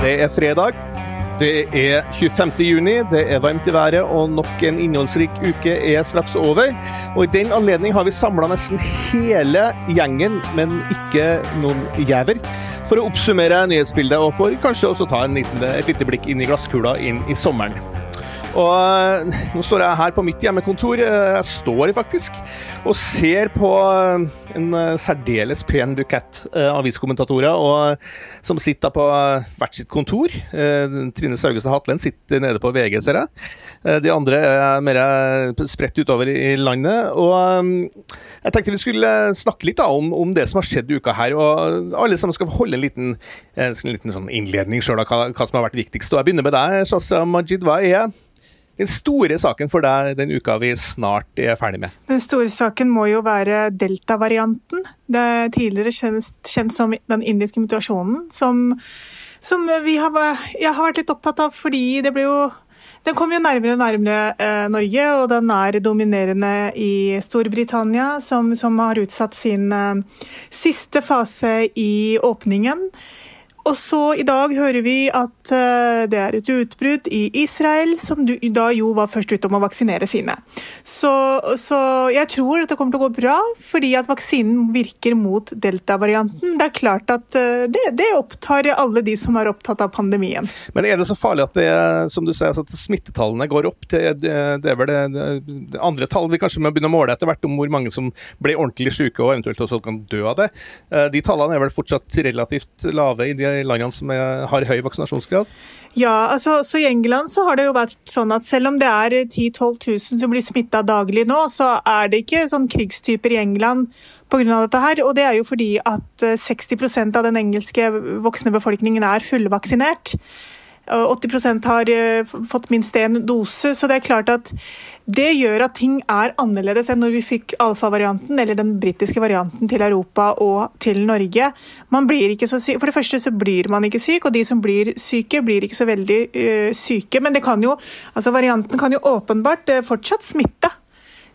Det er fredag. Det er 25. juni, det er varmt i været, og nok en innholdsrik uke er straks over. Og I den anledning har vi samla nesten hele gjengen, men ikke noen jæver, for å oppsummere nyhetsbildet og for kanskje også ta liten, et lite blikk inn i glasskula inn i sommeren. Og eh, nå står jeg her på mitt hjemmekontor, eh, jeg står faktisk, og ser på eh, en særdeles pen bukett aviskommentatorer og, som sitter på hvert sitt kontor. Trine Saugestad Hatlen sitter nede på VG, ser jeg. De andre er mer spredt utover i landet. Og jeg tenkte vi skulle snakke litt da, om, om, det som har skjedd i uka her. Og alle sammen skal holde en liten, en liten sånn innledning sjøl av hva, hva, som har vært viktigst. Og jeg begynner med deg, Shazia Majid. Hva er den store saken for deg den uka vi snart er ferdig med? Den store saken må jo være delta-varianten. Det er tidligere kjent, kjent, som den indiske mutasjonen, som, som vi har, jeg har vært litt opptatt av fordi det ble jo den kommer jo nærmere og nærmere eh, Norge, og den er dominerende i Storbritannia, som, som har utsatt sin eh, siste fase i åpningen. Og så i dag hører vi at uh, det er et utbrudd i Israel, som da jo var først ute om å vaksinere sine. Så, så, jeg tror at det kommer til å gå bra, fordi at vaksinen virker mot delta-varianten. Det er klart at uh, det, det, opptar alle de som er opptatt av pandemien. Men er det så farlig at det, som du sier, at smittetallene går opp? Det, det er vel det, det, andre tall vi kanskje må begynne å måle etter hvert, om hvor mange som ble ordentlig syke og eventuelt også kan dø av det. De tallene er vel fortsatt relativt lave i de landene som er, har høy vaksinasjonsgrad? Ja, altså, så I England så har det jo vært sånn at selv om det er 10 000-12 000 som blir smitta daglig nå, så er det ikke sånn krigstyper i England pga. dette her. Og det er jo fordi at 60 eh, av den engelske voksne befolkningen er fullvaksinert. 80% har eh, fått minst én dose, så det er klart at det gjør at ting er annerledes enn når vi fikk alfa-varianten eller den britiske varianten til Europa og til Norge. For det første så blir man ikke syk, og de som blir syke, blir ikke så veldig uh, syke. Men kan jo, altså varianten kan jo åpenbart uh, fortsatt smitte.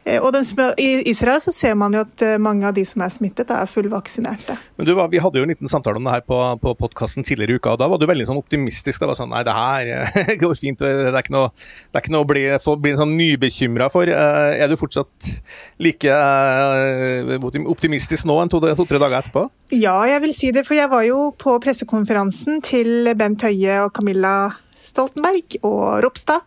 Eh, og den, I Israel så ser man jo at eh, mange av de som er smittet, er fullvaksinerte. Men du, Vi hadde jo en liten samtale om det her på, på podkasten tidligere i uka, og da var du veldig sånn optimistisk. Det var sånn Nei, det her eh, går fint. Det er ikke noe, det er ikke noe å bli, bli sånn nybekymra for. Er du fortsatt like optimistisk nå enn to-tre to, dager etterpå? Ja, jeg vil si det. For jeg var jo på pressekonferansen til Bent Høie og Camilla Stoltenberg og Ropstad.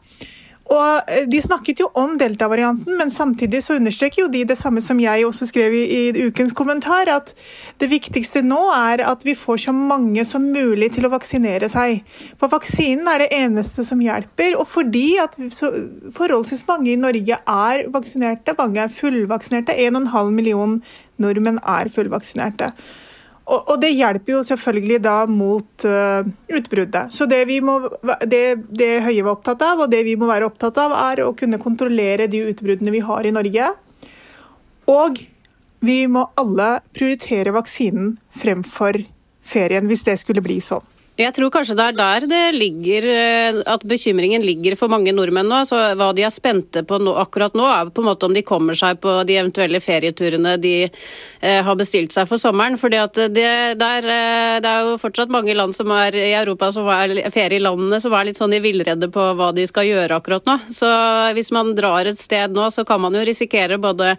Og eh, De snakket jo om delta-varianten, men samtidig så understreker jo de det samme som jeg også skrev i, i, ukens kommentar, at det viktigste nå er at vi får så mange som mulig til å vaksinere seg. For vaksinen er det eneste som hjelper. Og fordi at forholdsvis mange i Norge er vaksinerte, mange er fullvaksinerte, 1,5 million nordmenn er fullvaksinerte. Og, det hjelper jo selvfølgelig da mot uh, utbruddet. Så det, må, det, det, Høie var opptatt av, og det vi må være opptatt av, er å kunne kontrollere de utbruddene vi har i Norge. Og vi må alle prioritere vaksinen fremfor ferien, hvis det skulle bli sånn. Jeg tror kanskje det er der det ligger, eh, at bekymringen ligger for mange nordmenn nå. Altså, hva de er spente på nå, akkurat nå, er på en måte om de kommer seg på de eventuelle ferieturene de eh, har bestilt seg for sommeren. Fordi at det, der, eh, det, er jo fortsatt mange land som er i Europa som er ferielandene som er litt sånn i villrede på hva de skal gjøre akkurat nå. Så hvis man drar et sted nå, så kan man jo risikere både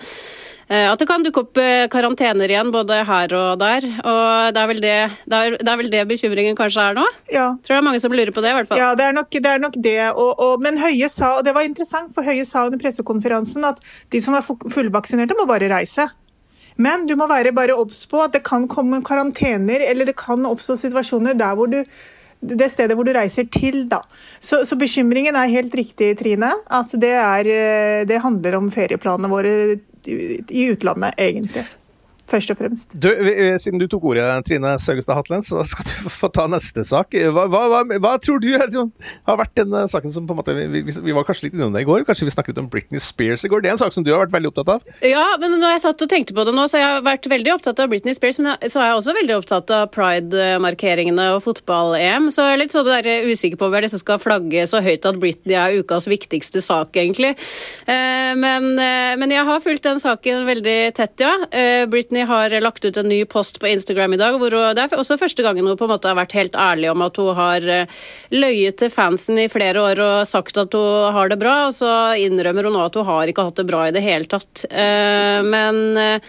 at det kan dukke opp eh, karantener igjen, både her og der. Og det er vel det, det, er, det, er vel det bekymringen kanskje er nå? Ja. Tror det er mange som lurer på det, i hvert fall. Ja, det er nok det. Er nok det. Og, og, men Høie sa, og det var interessant, for Høie sa under pressekonferansen at de som er fullvaksinerte, må bare reise. Men du må være bare obs på at det kan komme karantener, eller det kan oppstå situasjoner der hvor du det stedet hvor du reiser til, da. Så, så bekymringen er helt riktig, Trine. At det, er, eh, det handler om ferieplanene våre i utlandet, egentlig. Først og fremst. Du, siden du tok ordet, Trine Saugestad Hatlen, så skal du få ta neste sak. Hva, hva, hva, hva tror du har vært den saken som på en måte vi, vi, var kanskje litt innom det i går? Kanskje vi snakket om Britney Spears i går? Det er en sak som du har vært veldig opptatt av? Ja, men når jeg satt og tenkte på det nå, så har jeg vært veldig opptatt av Britney Spears, men så er jeg også veldig opptatt av pride-markeringene og fotball-EM. Så jeg er litt sånn der usikker på hva det som skal flagge så høyt at Britney er ukas viktigste sak, egentlig. Eh, men, eh, men jeg har fulgt den saken veldig tett, ja. Eh, Britney har lagt ut en ny post på Instagram i dag, hvor hun, det er også første gangen hun på en måte har vært helt ærlig om at hun har løyet til fansen i flere år og sagt at hun har det bra, og så innrømmer hun nå at hun har ikke hatt det bra i det hele tatt. Men Eh,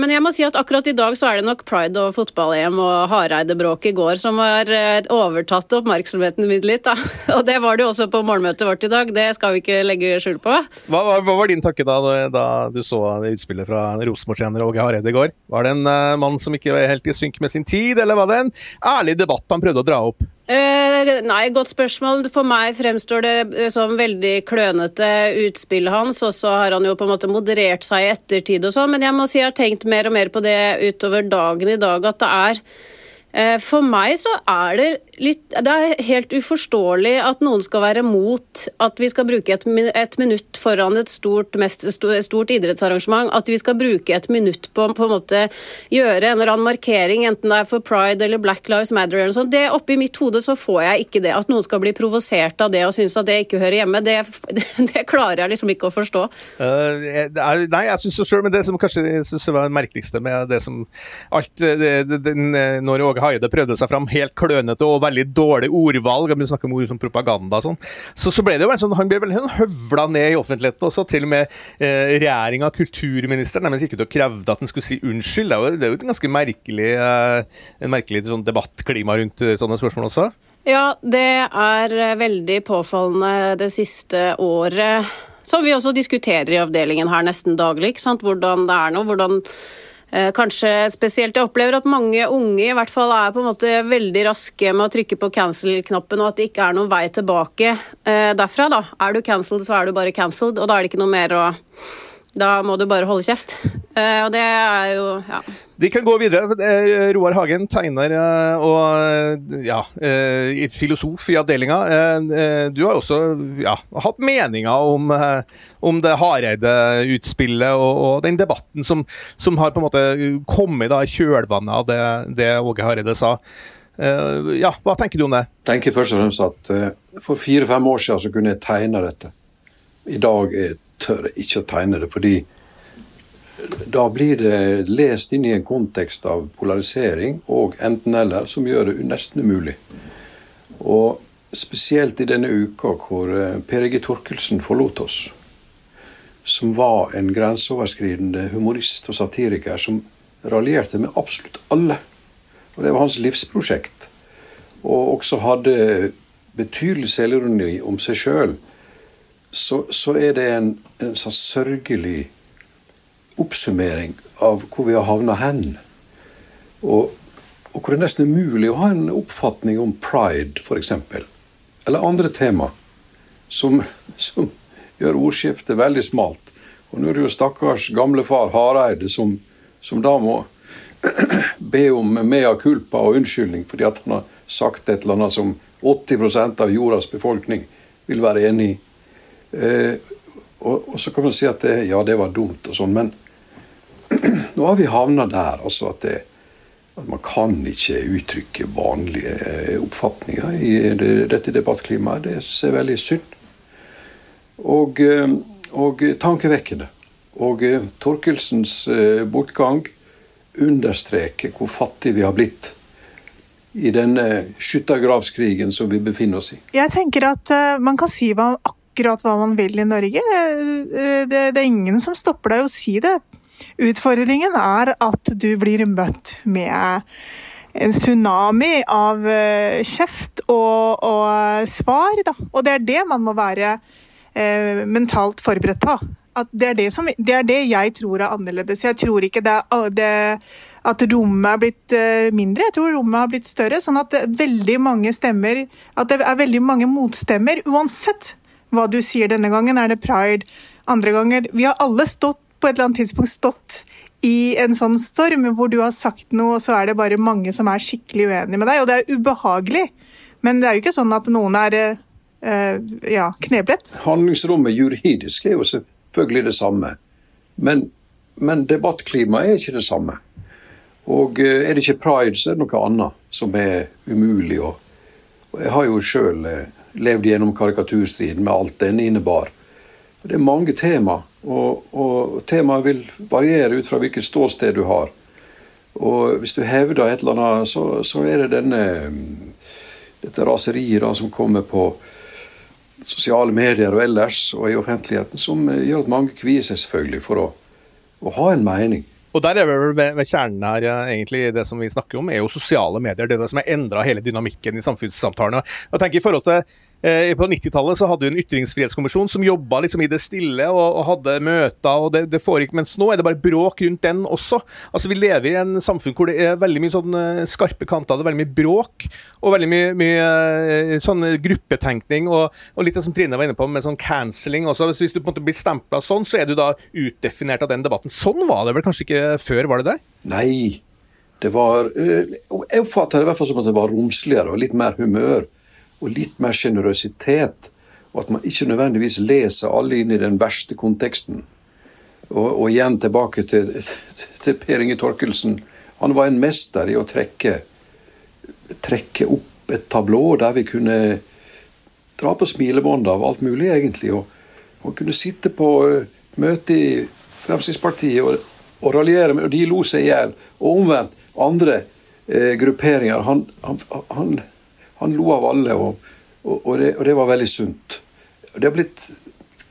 men jeg må si at akkurat i dag så er det nok pride og fotball-EM og Hareide-bråk i går som har eh, overtatt oppmerksomheten min litt. Da. Og det var det jo også på morgenmøtet vårt i dag, det skal vi ikke legge skjul på. Hva, hva, hva var din takke da, da du så utspillet fra Rosenborg-trener Åge Hareide i går? Var det en uh, mann som ikke var helt i synk med sin tid, eller var det en ærlig debatt han prøvde å dra opp? Uh, nei, godt spørsmål. For meg fremstår det eh, som veldig klønete utspillet hans, og så har han jo på en måte moderert seg i ettertid og sånn, men jeg må si jeg har tenkt mer og mer på det utover dagen i dag, at det er For meg så er det litt Det er helt uforståelig at noen skal være mot at vi skal bruke et, minutt foran et stort, mest, stort, idrettsarrangement. At vi skal bruke et minutt på å gjøre en eller annen markering, enten det er for pride eller Black Lives Matter eller noe sånt. Det Oppi mitt hode så får jeg ikke det. At noen skal bli provosert av det og synes at det ikke hører hjemme, det, det, klarer jeg liksom ikke å forstå. Uh, er, nei, jeg syns det sjøl, men det som kanskje jeg synes var det merkeligste med det som alt det, den, Når Åge Hareide prøvde seg fram helt klønete og veldig dårlig ordvalg, vi snakker om ord som propaganda og sånn, så, så, ble det jo sånn, han ble veldig høvla ned i offentligheten også. Til og med eh, regjeringa, kulturministeren, nærmest gikk ut og krevde at han skulle si unnskyld. Det er jo, det er jo et ganske merkelig, eh, en merkelig sånn debattklima rundt eh, sånne spørsmål også. Ja, det er eh, veldig påfallende det siste året. Som vi også diskuterer i avdelingen her nesten daglig. ikke sant? Hvordan det er nå. hvordan kanskje spesielt Jeg opplever at mange unge i hvert fall er på en måte veldig raske med å trykke på cancel-knappen, og at det ikke er noen vei tilbake eh, derfra. da. Er du cancelled, så er du bare cancelled, og da er det ikke noe mer å Da må du bare holde kjeft. Eh, og det er jo Ja. De kan gå videre. Roar Hagen, tegner eh, og ja, eh, filosof i avdelinga. Eh, du har også ja, hatt meninger om, om det Hareide-utspillet og, og, den debatten som, som, har på en måte kommet da, i kjølvannet av det, det Åge Hareide sa. Ja, Hva tenker du om det? Jeg tenker først og fremst at For fire-fem år siden så kunne jeg tegne dette. I dag tør jeg ikke å tegne det, fordi da blir det lest inn i en kontekst av polarisering og enten-eller som gjør det nesten umulig. Og spesielt i denne uka hvor eh, Per Egge Torkelsen forlot oss, som var en grenseoverskridende humorist og satiriker som raljerte med absolutt alle. Og Det var hans livsprosjekt. Og også hadde betydelig selvironi om seg sjøl. Så, så, er det en, en sånn sørgelig oppsummering av hvor vi har havna hen. Og, og, hvor det nesten er mulig å ha en oppfatning om pride, f.eks. Eller andre tema som, som, gjør ordskiftet veldig smalt. Og nå er det jo stakkars gamle far Hareide som, som da må be om mea culpa og unnskyldning fordi at han har sagt et eller annet som 80% av jordas befolkning vil være enig i. Eh, og, og, så kan man si at det, ja, det var dumt og sånn, men nå har vi havna der altså at, det, at, man kan ikke uttrykke vanlige eh, oppfatninger i det, dette debattklimaet. Det er veldig synd. Og, eh, og tankevekkende. Og Torkelsens bortgang understreker hvor fattig vi har blitt i denne skyttergravskrigen som vi befinner oss i. Jeg tenker at man kan si hva, akkurat hva man vil i Norge. Det, det, er ingen som stopper deg å si det. Utfordringen er at du blir møtt med en tsunami av eh, kjeft og, og svar. Da. Og det er det man må være eh, mentalt forberedt på. Det, er det, som, det, er det jeg tror er annerledes. Jeg tror ikke det, det, at rommet er blitt eh, mindre, jeg tror rommet har blitt større. Sånn at veldig mange stemmer At det er veldig mange motstemmer, uansett hva du sier denne gangen. Er det pride? Andre ganger Vi har alle stått på et eller annet tidspunkt stått i en sånn storm hvor du har sagt noe, og så er det bare mange som er skikkelig uenige med deg. Og det er ubehagelig, men det er jo ikke sånn at noen er uh, ja, kneblet. Handlingsrommet juridisk er jo selvfølgelig det samme, men, men debattklimaet er ikke det samme. Og uh, er det ikke pride, så er det noe annet som er umulig. Og jeg har jo sjøl levd gjennom karikaturstriden med alt den innebar. Det er mange tema, og, og temaet vil variere ut fra hvilket ståsted du har. Og hvis du hevder et eller annet, så, så er det denne, dette raseriet da, som kommer på sosiale medier og ellers og i offentligheten, som gjør at mange kvier seg selvfølgelig for å, å ha en mening. Og der er vel ved, kjernen her, egentlig, det som vi snakker om, er jo sosiale medier. Det er det som har endra hele dynamikken i samfunnssamtalene. Jeg tenker i forhold til på 90-tallet hadde vi en ytringsfrihetskommisjon som jobba liksom i det stille og, og hadde møter. og det, det foregikk, Mens nå er det bare bråk rundt den også. Altså Vi lever i en samfunn hvor det er veldig mye sånn eh, skarpe kanter, det er veldig mye bråk og veldig mye, mye eh, sånn gruppetenkning. Og, og, litt det som Trine var inne på med sånn cancelling også. Hvis du på en måte blir stempla sånn, så er du da utdefinert av den debatten. Sånn var det vel kanskje ikke før, var det det? Nei. Det var Jeg oppfatter det i hvert fall som at det var romsligere og litt mer humør og litt mer sjenerøsitet. Og at man ikke nødvendigvis leser alle inn i den verste konteksten. Og, og igjen tilbake til, til Per Inge Torkelsen. Han var en mester i å trekke, trekke opp et tablå der vi kunne dra på smilebåndet av alt mulig, egentlig. Og, og kunne sitte på uh, møte i Fremskrittspartiet og, og raljere og de lo seg i hjel. Og omvendt, andre eh, grupperinger. Han, han, han han lo av alle, og, og, og, det, og, det, var veldig sunt. Det har blitt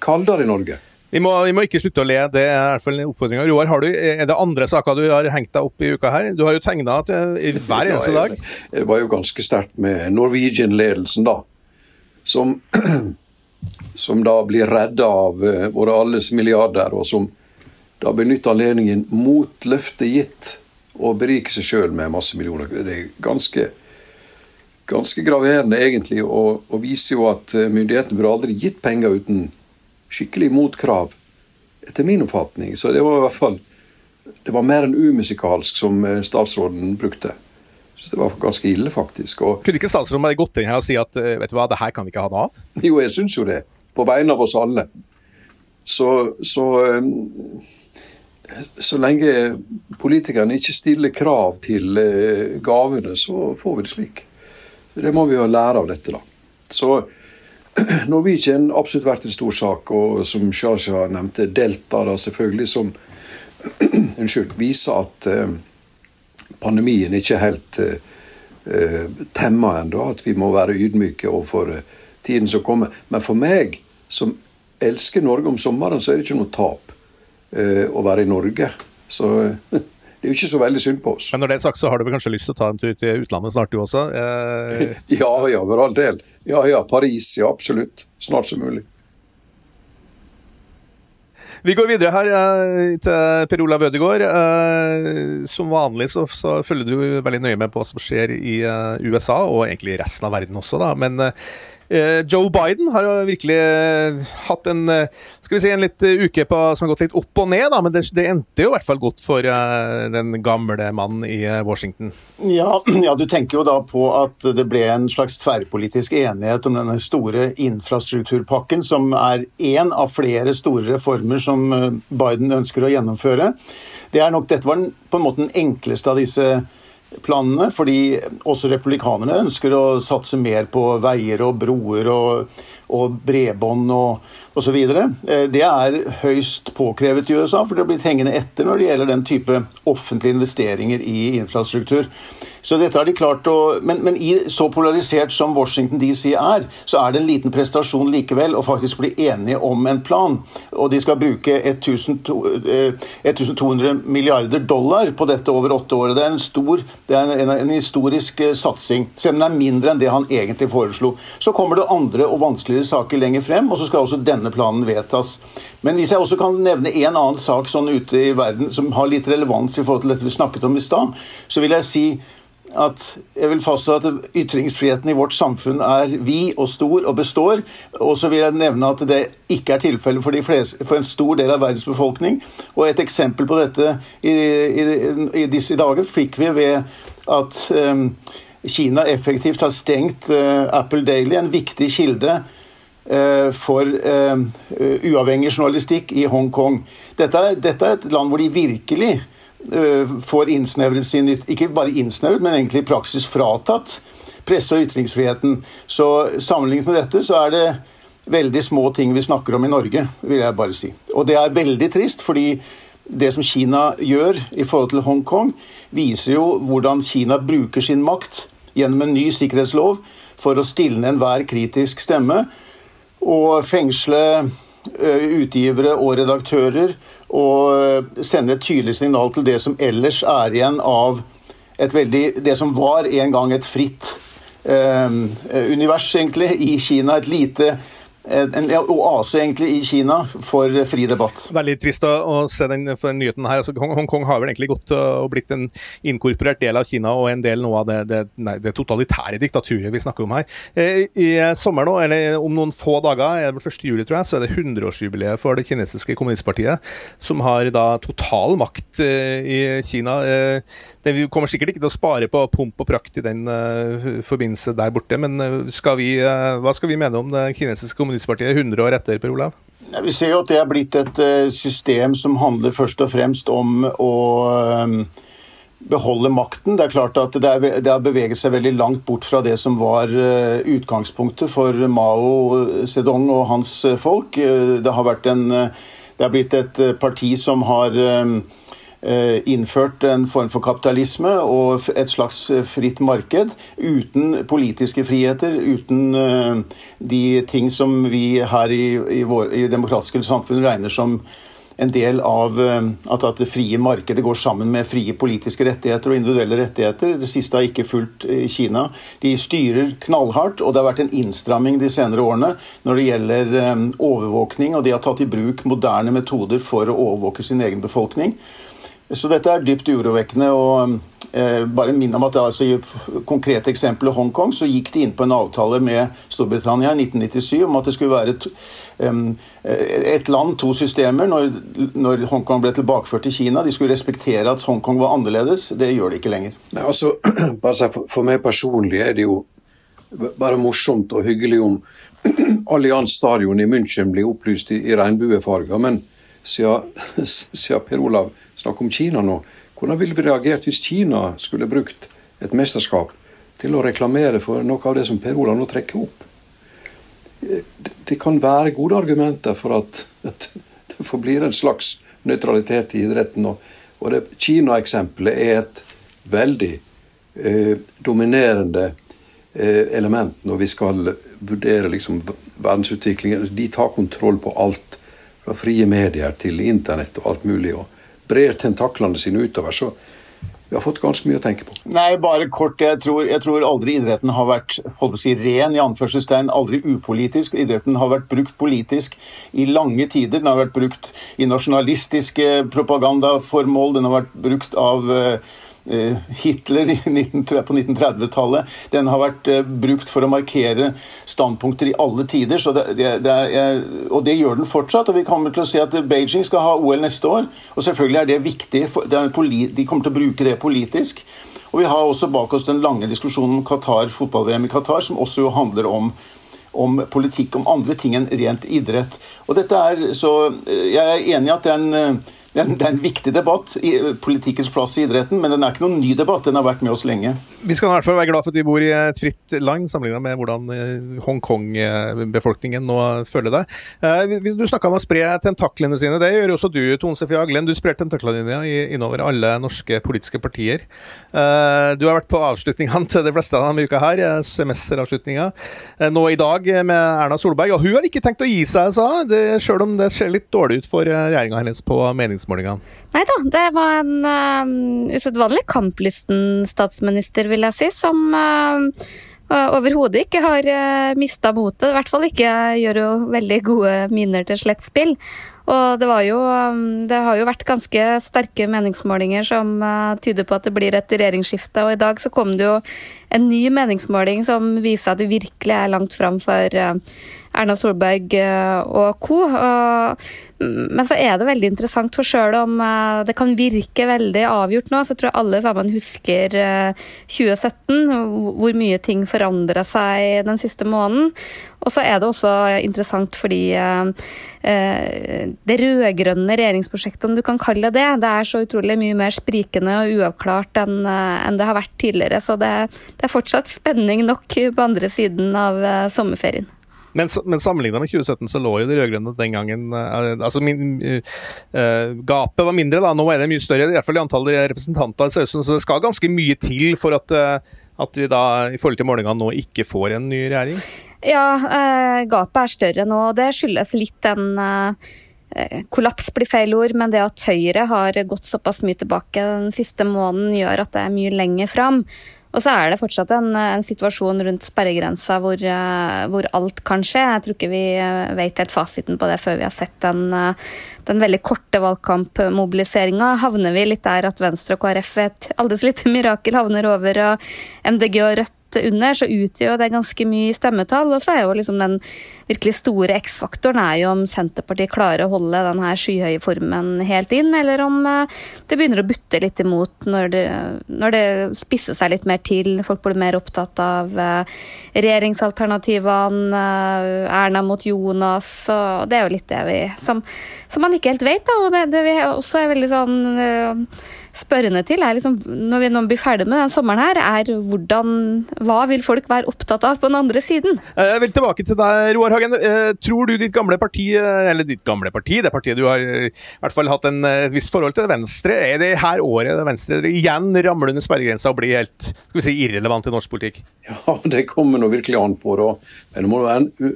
kaldere i Norge. Vi må, vi må ikke slutte å le, det er i hvert fall oppfordringa. Roar, har du, er det andre saker du har hengt deg opp i uka her? Du har jo tegna hver eneste dag. Det var jo ganske sterkt med Norwegian-ledelsen, da. Som, som, da blir redda av uh, våre alles milliarder, og som da benytter anledningen mot løftet gitt å berike seg sjøl med masse millioner. Det er ganske ganske graverende, egentlig, og, og, viser jo at eh, myndighetene burde aldri gitt penger uten skikkelig motkrav, etter min oppfatning. Så det var i hvert fall det var mer enn umusikalsk som eh, statsråden brukte. Så det var ganske ille, faktisk. Og, Kunne ikke statsråden bare gått inn her og si at eh, vet du hva, det her kan vi ikke ha noe av? Jo, jeg syns jo det. På vegne av oss alle. Så, så, så lenge politikerne ikke stiller krav til gavene, så får vi det slik. Det må vi jo lære av dette, da. Så Norwegian har absolutt vært en stor sak, og som Shasha nevnte, Delta da selvfølgelig, som unnskyld, viser at eh, pandemien ikke er helt eh, eh temma ennå. At vi må være ydmyke overfor eh, tiden som kommer. Men for meg, som elsker Norge om sommeren, så er det ikke noe tap eh, å være i Norge. Så det er jo ikke så veldig synd på oss. Men når det er sagt, så har du vel kanskje lyst til å ta en tur til utlandet snart, du også? Eh... ja, ja, for all del. Ja, ja, Paris. Ja, absolutt. Snart som mulig. Vi går videre her eh, til Per Olav Ødegaard. Eh, som vanlig så, så, følger du veldig nøye med på hva som skjer i eh, USA, og egentlig resten av verden også, da. Men Joe Biden har jo virkelig eh, hatt en eh, skal vi si, en litt uke på, som har gått litt opp og ned, da, men det, det endte jo i hvert fall godt for den gamle mannen i Washington. Ja, ja, du tenker jo da på at det ble en slags tverrpolitisk enighet om denne store infrastrukturpakken, som er én av flere store reformer som Biden ønsker å gjennomføre. Det er nok, Dette var på en måte den enkleste av disse planene, fordi også republikanerne ønsker å satse mer på veier og broer og, og bredbånd og osv. Eh, det er høyst påkrevet i USA, for det blitt hengende etter når det gjelder den type offentlige investeringer i infrastruktur. Så dette har de klart å, men, men i, så polarisert som Washington DC er, så er det en liten prestasjon likevel å faktisk bli enige om en plan. Og de skal bruke 1200 eh, milliarder dollar på dette over åtte år. Det er en stor, det er en, en historisk eh, satsing, selv om den er mindre enn det han egentlig foreslo. Så kommer det andre og vanskeligere saker lenger frem, og så skal også denne planen vedtas. Men hvis jeg også kan nevne en annen sak sånn ute i verden som har litt relevans i forhold til dette vi snakket om i stad, så vil jeg si at jeg vil fastslå at ytringsfriheten i vårt samfunn er vid og stor og består. Og så vil jeg nevne at det ikke er tilfellet for, for, en stor del av verdens befolkning. Og et eksempel på dette i, i, i disse dager fikk vi ved at um, Kina effektivt har stengt uh, Apple Daily, en viktig kilde uh, for uh, uavhengig journalistikk i Hongkong. Dette, dette er et land hvor de virkelig Eh, får innsnevret sin Ikke bare innsnevret, men egentlig i praksis fratatt presse- og ytringsfriheten. Så sammenlignet med dette så er det veldig små ting vi snakker om i Norge, vil jeg bare si. Og det er veldig trist, fordi det som Kina gjør i forhold til Hongkong, viser jo hvordan Kina bruker sin makt gjennom en ny sikkerhetslov for å stilne enhver kritisk stemme og fengsle Eh, utgivere og redaktører og eh, sende et tydelig signal til det som ellers er igjen av veldig, det som var en gang et fritt eh, univers, egentlig, i Kina. Et lite en oase egentlig i Kina for fri debatt. Veldig trist å, se den, den nyheten her. Altså, Hongkong har vel egentlig gått og blitt en inkorporert del av Kina og en del nå av det, det, nei, det totalitære diktaturet vi snakker om her. Eh, I sommer nå, eller om noen få dager, er det vel 1. juli tror jeg, så er det 100-årsjubileet for det kinesiske kommunistpartiet, som har da total makt eh, i Kina. Eh, det, vi kommer sikkert ikke til å spare på pomp og prakt i den forbindelse der borte, men skal vi, hva skal vi mene om det kinesiske kommunistpartiet? Kommunistpartiet 100 år etter, Per Olav? Vi ser jo at det er blitt et eh, system som handler først og fremst om å eh, beholde makten. Det er klart at det, har beveget seg veldig langt bort fra det som var eh, utgangspunktet for Mao Zedong og hans folk. Det har, en, det har blitt et parti som har Eh, innført en form for kapitalisme og et slags eh, fritt marked uten politiske friheter, uten eh, de ting som vi her i, i, vår, i demokratiske samfunn regner som en del av at, at, det frie markedet går sammen med frie politiske rettigheter og individuelle rettigheter. Det siste har ikke fulgt i Kina. De styrer knallhardt, og det har vært en innstramming de senere årene når det gjelder overvåkning, og de har tatt i bruk moderne metoder for å overvåke sin egen befolkning. Så dette er dypt urovekkende. og eh, bare minn om at altså, I konkrete eksempelet Hongkong så gikk de inn på en avtale med Storbritannia i 1997 om at det skulle være et, um, et land, to systemer, når, når, Hongkong ble tilbakeført til Kina. De skulle respektere at Hongkong var annerledes. Det gjør de ikke lenger. Nei, altså, for, for meg personlig er det jo bare morsomt og hyggelig om Allianz stadion i München blir opplyst i, i regnbuefarger. Men siden Per Olav snakke om Kina nå. Hvordan ville vi reagert hvis Kina skulle brukt et mesterskap til å reklamere for noe av det som Per Olav nå trekker opp? Det kan være gode argumenter for at, at det forblir en slags nøytralitet i idretten. Og Kina-eksempelet er et veldig eh, dominerende eh, element når vi skal vurdere liksom, verdensutviklingen. De tar kontroll på alt, fra frie medier til internett og alt mulig. og brer tentaklene sine utover. Så vi har fått ganske mye å tenke på. Nei, bare kort. Jeg tror, jeg tror aldri idretten har vært holdt på å si, ren, i anførselstegn, aldri upolitisk. Idretten har vært brukt politisk i lange tider. Den har vært brukt i nasjonalistiske propagandaformål. Den har vært brukt av uh, Eh, Hitler på 1930-tallet. Den har vært eh, brukt for å markere standpunkter i alle tider. Det, det, det er, og det gjør den fortsatt. og Vi kommer til å se at Beijing skal ha OL neste år. og Selvfølgelig er det viktig. de kommer til å bruke det politisk. Og Vi har også bak oss den lange diskusjonen om Qatar, fotball-VM i Qatar, som også handler om om politikk, om andre ting enn rent idrett. Og dette er, så eh, Jeg er enig i at den det er, en, det er en viktig debatt i eh, politikkens plass i idretten, men den er ikke noen ny debatt. Den har vært med oss lenge. Vi skal i hvert fall være glad for at vi bor i et fritt land, sammenlignet med hvordan eh, Hongkong-befolkningen nå føler det. Eh, du snakka om å spre tentaklene sine. Det gjør også du, Tone Sofie Aglen. Du sprer tentaklene dine innover alle norske politiske partier. Du har vært på avslutningene til de fleste av dem uka her, semesteravslutninga. Nå i dag med Erna Solberg. Og hun har ikke tenkt å gi seg, sa hun, sjøl om det ser litt dårlig ut for regjeringa hennes på meningsmålingene meningsmålingene? Nei da, det var en uh, usedvanlig kamplysten statsminister, vil jeg si, som uh, overhodet ikke har mista motet. I hvert fall ikke gjør jo veldig gode miner til slett spill. Og det, jo, det har jo vært ganske sterke meningsmålinger som uh, tyder på at det blir et regjeringsskifte. Og i dag så kom det jo en ny meningsmåling som viser at det virkelig er langt fram for uh, Erna Solberg uh, og co. Men så er det veldig interessant, for sjøl om det kan virke veldig avgjort nå, så tror jeg alle sammen husker 2017, hvor mye ting forandra seg den siste måneden. Og så er det også interessant fordi det rød-grønne regjeringsprosjektet, om du kan kalle det det, er så utrolig mye mer sprikende og uavklart enn, det har vært tidligere. Så det, er fortsatt spenning nok på andre siden av sommerferien. Men, men sammenligna med 2017 så lå jo de rød-grønne den gangen altså min, uh, Gapet var mindre, da. Nå er det mye større, i hvert fall i antallet representanter. Så det skal ganske mye til for at, at vi da i forhold til målingene nå ikke får en ny regjering? Ja, uh, gapet er større nå. og Det skyldes litt den uh, Kollaps blir feil ord, men det at Høyre har gått såpass mye tilbake den siste måneden, gjør at det er mye lenger fram. Og så er det fortsatt en, en situasjon rundt sperregrensa hvor, uh, hvor, alt kan skje. Jeg tror ikke vi uh, vet helt fasiten på det før vi har sett den, uh, den veldig korte valgkampmobiliseringa. Havner vi litt der at Venstre og KrF et aldri så lite mirakel havner over og MDG og Rødt under, så utgjør det ganske mye stemmetall. Og så er jo liksom den virkelig store X-faktoren er jo om Senterpartiet klarer å holde den her skyhøye formen helt inn, eller om eh, det begynner å butte litt imot når det, når det spisser seg litt mer til. Folk blir mer opptatt av eh, regjeringsalternativene, eh, Erna mot Jonas, og det er jo litt det vi Som, som man ikke helt vet, da. Og det, det vi også er veldig sånn spørrende til, er liksom, når vi nå blir ferdig med den sommeren her, er hvordan Hva vil folk være opptatt av på den andre siden? Eh, jeg vil tilbake til deg, Roar Hagen. Eh, tror du ditt gamle parti, eh, eller ditt gamle parti, det partiet du har i hvert fall hatt en, et visst forhold til, Venstre, er det her året Venstre igjen ramler under sperregrensa og blir helt skal vi si, irrelevant i norsk politikk? Ja, det kommer nå virkelig an på. da. Men det må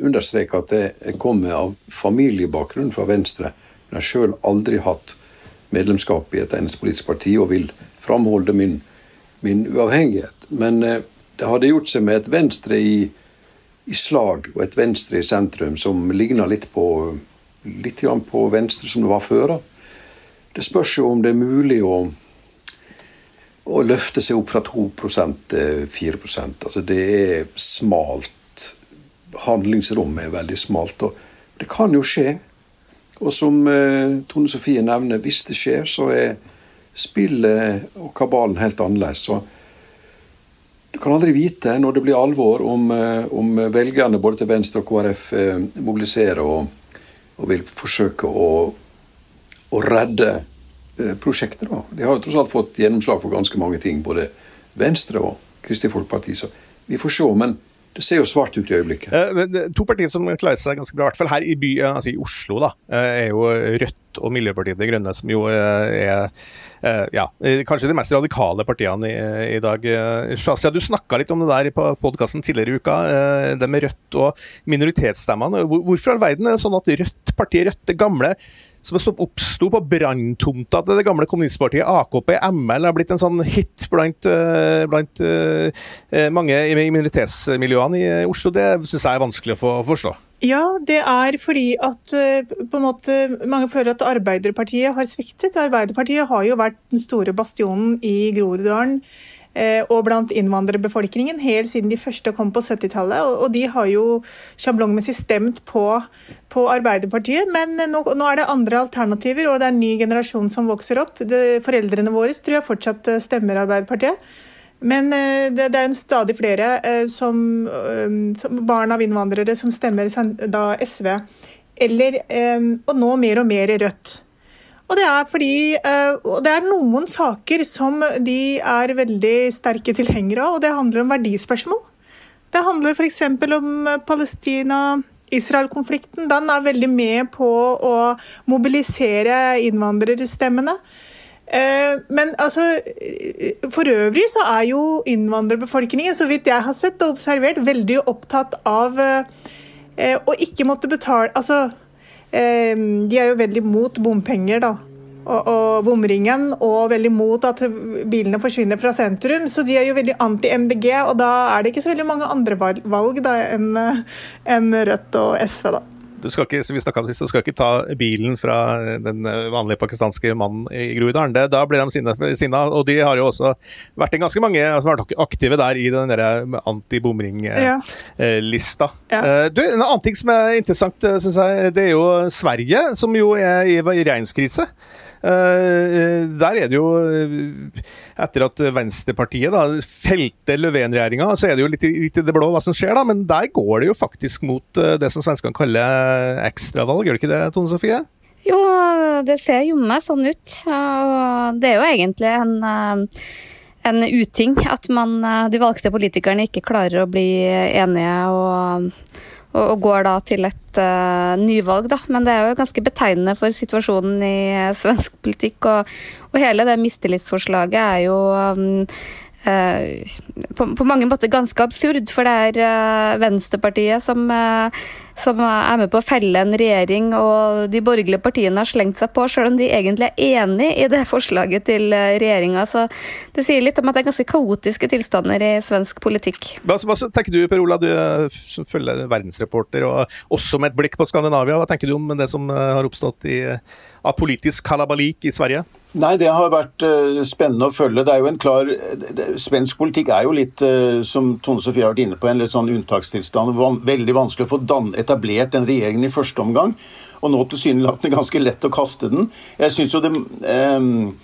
understreke at det kommer av familiebakgrunn fra Venstre. Men jeg har sjøl aldri hatt medlemskap i et eneste politisk parti og vil framholde min, min uavhengighet. Men eh, det hadde gjort seg med et Venstre i, i, slag og et Venstre i sentrum som ligner litt på, litt på Venstre som det var før. Det spørs jo om det er mulig å, å løfte seg opp fra 2 til 4% altså Det er smalt. Handlingsrommet er veldig smalt. og Det kan jo skje. Og som eh, Tone Sofie nevner, hvis det skjer, så er spillet og kabalen helt annerledes. Så du kan aldri vite når det blir alvor, om, eh, om velgerne både til Venstre og KrF eh, mobiliserer og, og, vil forsøke å, å redde prosjektet. Da. De har jo tross alt fått gjennomslag for ganske mange ting, både Venstre og Kristelig Folkeparti. Så vi får se. men det ser jo svart ut i øyeblikket. Eh, to partier som klarer seg ganske bra, i hvert fall her i, by, altså i Oslo, da, eh, er jo Rødt og Miljøpartiet De Grønne, som jo eh, er ja, kanskje de mest radikale partiene i, i dag. Shazia, du snakka litt om det der på podkasten tidligere i uka, det med Rødt og minoritetsstemmene. Hvorfor i all verden er det sånn at Rødt, partiet Rødt, det gamle som oppsto på branntomta til det gamle kommunistpartiet AKP, ML, har blitt en sånn hit blant, eh, blant mange i minoritetsmiljøene i Oslo. Det syns jeg er vanskelig å forstå. Ja, det er fordi at en måte, mange føler at Arbeiderpartiet har sviktet. Arbeiderpartiet har jo vært den store bastionen i Groruddalen Eh, og blant innvandrerbefolkningen helt siden de første kom på 70-tallet. Og de har jo sjablongmessig stemt på, på, Arbeiderpartiet, men nå, nå, er det andre alternativer, og det er en ny generasjon som vokser opp. Det, foreldrene våre tror jeg fortsatt eh, stemmer Arbeiderpartiet. Men eh, det, er en stadig flere som, som, barn av innvandrere som stemmer da SV. Eller, og nå mer og mer Rødt. Og det er fordi eh, og det er noen saker som de er veldig sterke tilhengere av, og det handler om verdispørsmål. Det handler f.eks. om Palestina-Israel-konflikten. Den er veldig med på å mobilisere innvandrerstemmene. Eh, men altså, for øvrig så er jo innvandrerbefolkningen, så vidt jeg har sett og observert, veldig opptatt av eh, å ikke måtte betale Altså Ehm, de er jo veldig mot bompenger, da. og, og bomringen, og veldig mot at bilene forsvinner fra sentrum. Så de er jo veldig anti-MDG, og da er det ikke så veldig mange andre valg da, enn en Rødt og SV, da du skal ikke, som vi om sist, du skal ikke ta bilen fra den vanlige pakistanske mannen i Groruddalen. Da blir de sinna, og de har jo også vært en ganske mange som har vært aktive der i den anti-bomring-lista. Ja. Ja. Eh, en annen ting som er interessant, eh, syns jeg, det er jo Sverige, som jo er i regjeringskrise. Eh, der er det jo eh, Etter at Venstrepartiet da felte Löfven-regjeringa, så er det jo litt, litt, i det blå hva som skjer, da. Men der går det jo faktisk mot eh, det som svenskene kaller ekstravalg, gjør det ikke det, Tone Sofie? Jo, det ser jo meg sånn ut. Og det er jo egentlig en en uting at man, de valgte politikerne ikke klarer å bli enige og og, og går da til et uh, nyvalg, da. Men det er jo ganske betegnende for situasjonen i uh, svensk politikk. Og, og, hele det mistillitsforslaget er jo um, uh, på, på, mange måter ganske absurd, for det er Venstrepartiet som som er med på å felle en regjering, og de borgerlige partiene har slengt seg på, selv om de egentlig er enig i det forslaget til eh, regjeringa. Så det sier litt om at det er ganske kaotiske tilstander i svensk politikk. Hva, hva tenker du Per Ola, du som følger verdensreporter, og også med et blikk på Skandinavia. Hva tenker du om det som eh, har oppstått i, av politisk kalabalik i Sverige? Nei, det har vært uh, spennende å følge. Det er jo en klar det, Svensk politikk er jo litt, uh, som Tone Sofie har vært inne på, en litt sånn unntakstilstand. Van, veldig vanskelig å få dan, etablert den regjeringen i første omgang. Og nå tilsynelatende ganske lett å kaste den. Jeg syns jo det um,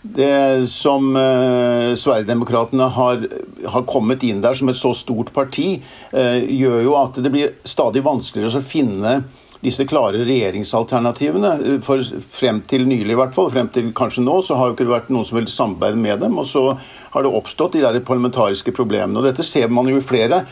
det som eh, Sverigedemokraterna har, har, kommet inn der som et så stort parti, eh, gjør jo at det blir stadig vanskeligere å finne disse klare regjeringsalternativene. For frem til nylig, i hvert fall, frem til kanskje nå, så har jo ikke det vært noen som vil samarbeide med dem. Og så har det oppstått de der parlamentariske problemene. Og dette ser man jo i flere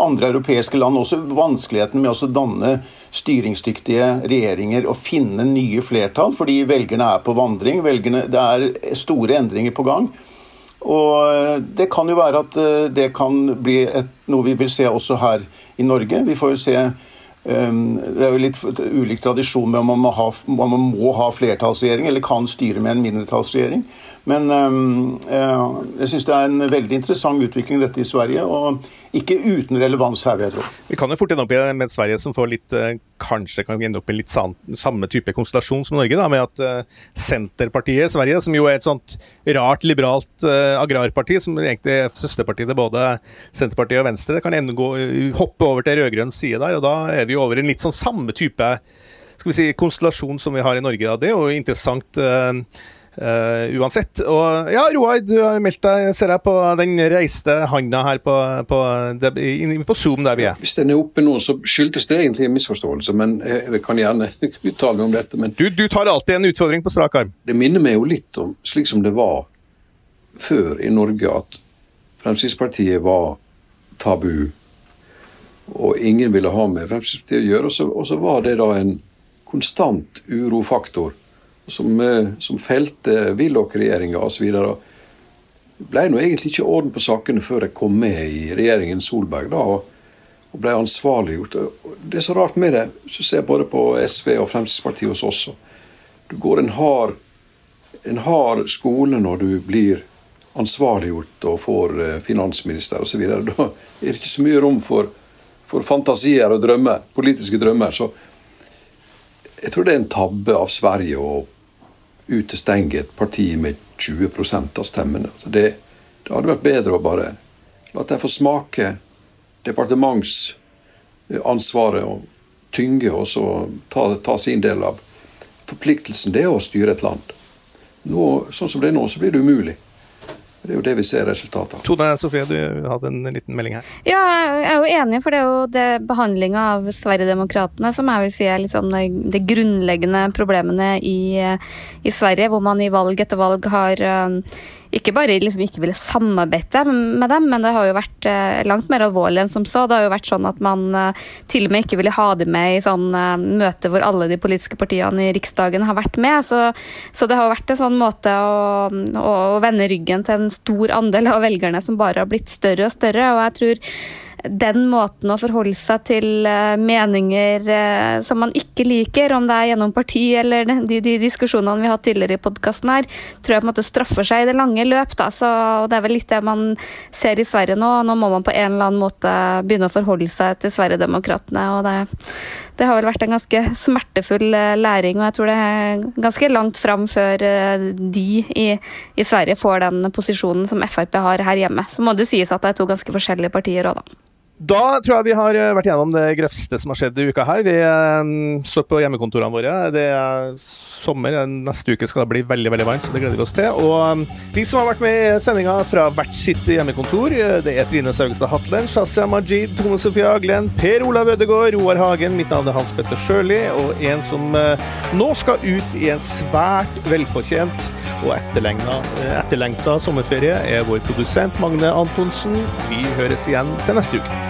andre europeiske land også vanskeligheten med å danne styringsdyktige regjeringer og finne nye flertall, fordi velgerne er på vandring. Velgerne, det er store endringer på gang. Og Det kan jo være at eh, det kan bli et, noe vi vil se også her i Norge. Vi får jo se det er jo litt ulik tradisjon med om man må, ha, man må ha flertallsregjering eller kan styre med en mindretallsregjering. Men ehm, jeg syns det er en veldig interessant utvikling dette i Sverige, og ikke uten relevans her, vil jeg tro. Vi kan jo fort ende opp i med Sverige som får litt, eh, kanskje kan ende opp i litt samme type konstellasjon som Norge, da, med at uh, Senterpartiet i Sverige, som jo er et sånt rart liberalt uh, agrarparti, som egentlig er søsterpartiet til både Senterpartiet og Venstre, kan ende gå, hoppe over til rød-grønn side der, og da er vi over i en litt sånn samme type skal vi si, konstellasjon som vi har i Norge. Da. Det er jo interessant. Uh, uansett. Og ja, Roar, du har meldt deg, ser jeg, på den reiste handa her på, på, på, Zoom der vi er. Hvis den er oppe nå, så skyldes det egentlig en misforståelse, men jeg kan gjerne uttale om dette. Men du, du, tar alltid en utfordring på strak arm. Det minner meg jo litt om slik som det var før i Norge, at Fremskrittspartiet var tabu, og ingen ville ha med Fremskrittspartiet å gjøre. Og så var det da en konstant urofaktor som, eh, som felte Willoch-regjeringa osv. Det ble nå egentlig ikke orden på sakene før jeg kom med i regjeringen Solberg da, og, og ble ansvarliggjort. Det er så rart med det, hvis du ser både på SV og Fremskrittspartiet hos oss. Du går en hard, en hard skole når du blir ansvarliggjort og får eh, finansminister osv. Da er det ikke så mye rom for, for fantasier og drømmer, politiske drømmer. så jeg tror det er en tabbe av Sverige å utestenge et parti med 20% av stemmene. Det, det, hadde vært bedre å bare la dem få smake departementsansvaret og tynge, og så ta, ta, sin del av forpliktelsen. Det er å styre et land. Nå, sånn som det er nå, så blir det umulig. Det er jo det vi ser resultatet av. Tone Sofie, du hadde en liten melding her. Ja, jeg er jo enig, for det er jo det behandlinga av Sverigedemokraterna som jeg vil si er liksom de grunnleggende problemene i, i, Sverige, hvor man i valg etter valg har ikke bare liksom ikke ville samarbeide med dem, men det har jo vært eh, langt mer alvorlig enn som så. Det har jo vært sånn at man eh, til og med ikke ville ha dem med i sånn eh, møte hvor alle de politiske partiene i Riksdagen har vært med. Så, så det har vært en sånn måte å, å, vende ryggen til en stor andel av velgerne som bare har blitt større og større. og jeg tror den måten å forholde seg til eh, meninger eh, som man ikke liker, om det er gjennom parti eller de, de diskusjonene vi har hatt tidligere i podkasten her, tror jeg på en måte straffer seg i det lange løp. Da. Så det er vel litt det man ser i Sverige nå. Nå må man på en eller annen måte begynne å forholde seg til Sverigedemokraterna. og det, det har vel vært en ganske smertefull eh, læring, og jeg tror det er ganske langt fram før de i, i Sverige får den posisjonen som Frp har her hjemme. Så må det sies at det er to ganske forskjellige partier òg, da. Da tror jeg vi har eh, vært gjennom det grøfste som har skjedd i uka her. Vi eh, står på hjemmekontorene våre. Det er sommer. Neste uke skal det bli veldig veldig varmt, så det gleder vi oss til. Og de som har vært med i sendinga fra hvert sitt hjemmekontor, det er Trine Saugstad Hatlen, Shazia Majid, Tone Sofie Aglen, Per Olav Ødegaard, Roar Hagen, mitt navn er Hans Petter Sjøli, og en som nå skal ut i en svært velfortjent og etterlengta sommerferie, er vår produsent Magne Antonsen. Vi høres igjen til neste uke.